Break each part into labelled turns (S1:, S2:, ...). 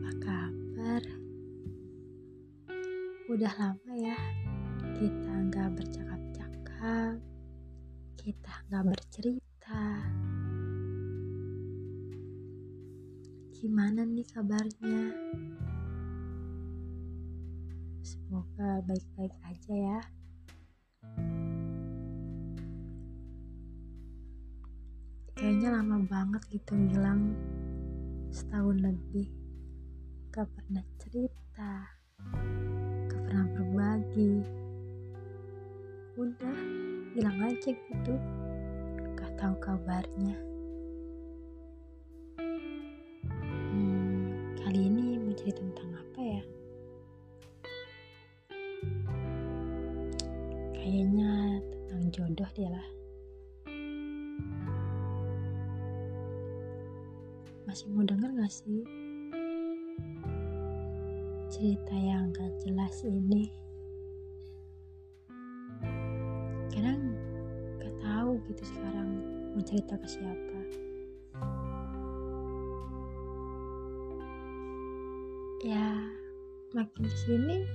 S1: apa kabar? Udah lama ya kita nggak bercakap-cakap, kita nggak bercerita. Gimana nih kabarnya? Semoga baik-baik aja ya. Kayaknya lama banget gitu ngilang setahun lebih Gak pernah cerita, gak pernah berbagi. Udah, hilang aja gitu. Gak tahu kabarnya. Hmm, kali ini mau cerita tentang apa ya? Kayaknya tentang jodoh dia lah. Masih mau denger gak sih? Cerita yang gak jelas ini. Kadang gak tahu gitu sekarang mau cerita ke siapa. Ya, makin ke sini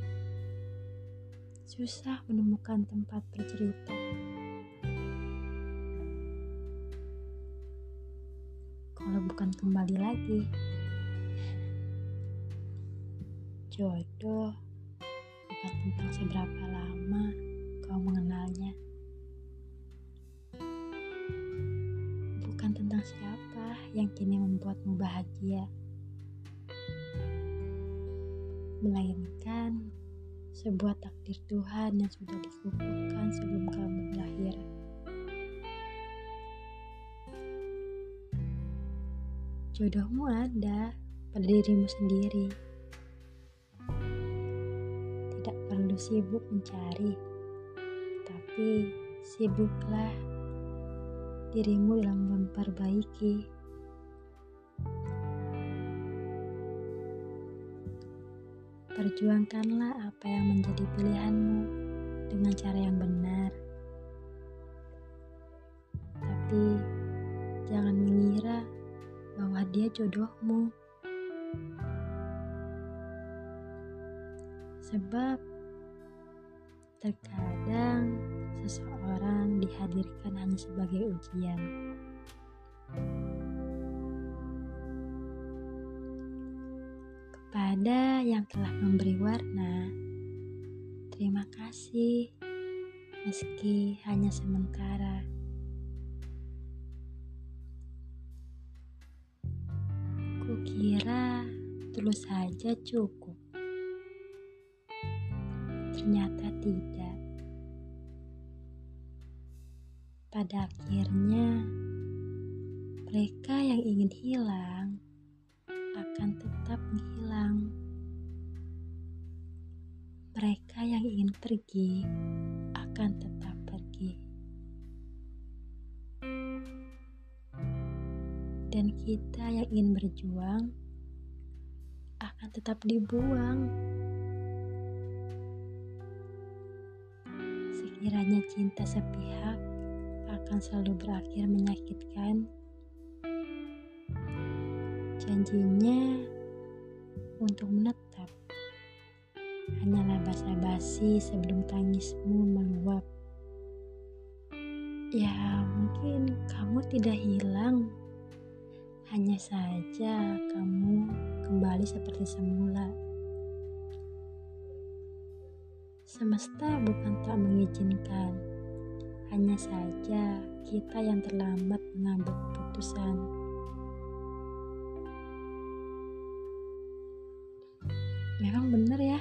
S1: susah menemukan tempat bercerita. Kalau bukan kembali lagi, jodoh bukan tentang seberapa lama kau mengenalnya, bukan tentang siapa yang kini membuatmu bahagia, melainkan sebuah takdir Tuhan yang sudah dikukuhkan sebelum kamu lahir. Jodohmu ada pada dirimu sendiri. Perlu sibuk mencari, tapi sibuklah dirimu dalam memperbaiki. Perjuangkanlah apa yang menjadi pilihanmu dengan cara yang benar. Tapi jangan mengira bahwa dia jodohmu. Sebab terkadang seseorang dihadirkan hanya sebagai ujian. Kepada yang telah memberi warna, terima kasih meski hanya sementara. Kukira tulus saja cukup. Ternyata tidak. Pada akhirnya, mereka yang ingin hilang akan tetap menghilang. Mereka yang ingin pergi akan tetap pergi. Dan kita yang ingin berjuang akan tetap dibuang. Sekiranya cinta sepihak akan selalu berakhir menyakitkan, janjinya untuk menetap hanyalah basa-basi sebelum tangismu meluap. Ya, mungkin kamu tidak hilang, hanya saja kamu kembali seperti semula. Semesta bukan tak mengizinkan, hanya saja kita yang terlambat mengambil keputusan. Memang benar ya,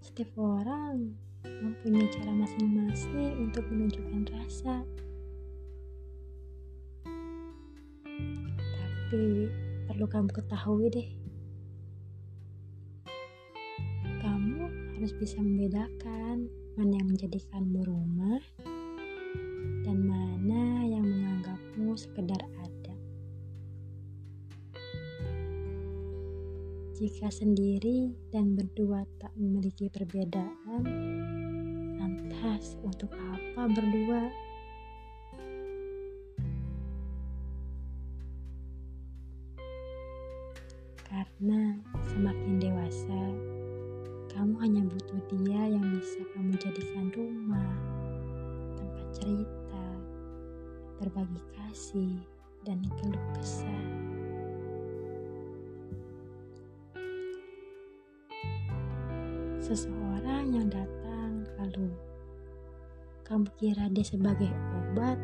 S1: setiap orang mempunyai cara masing-masing untuk menunjukkan rasa. Tapi perlu kamu ketahui deh, harus bisa membedakan mana yang menjadikanmu rumah dan mana yang menganggapmu sekedar ada. Jika sendiri dan berdua tak memiliki perbedaan, lantas untuk apa berdua? Karena semakin dewasa, kamu hanya butuh dia yang bisa kamu jadikan rumah, tempat cerita, berbagi kasih, dan keluh kesah. Seseorang yang datang lalu kamu kira dia sebagai obat,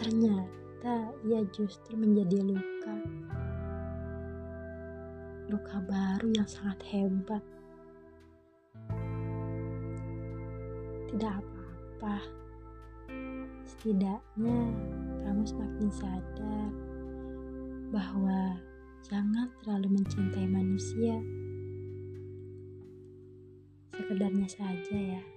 S1: ternyata ia justru menjadi luka. Luka baru yang sangat hebat. Tidak apa-apa. Setidaknya kamu semakin sadar bahwa jangan terlalu mencintai manusia. Sekedarnya saja ya.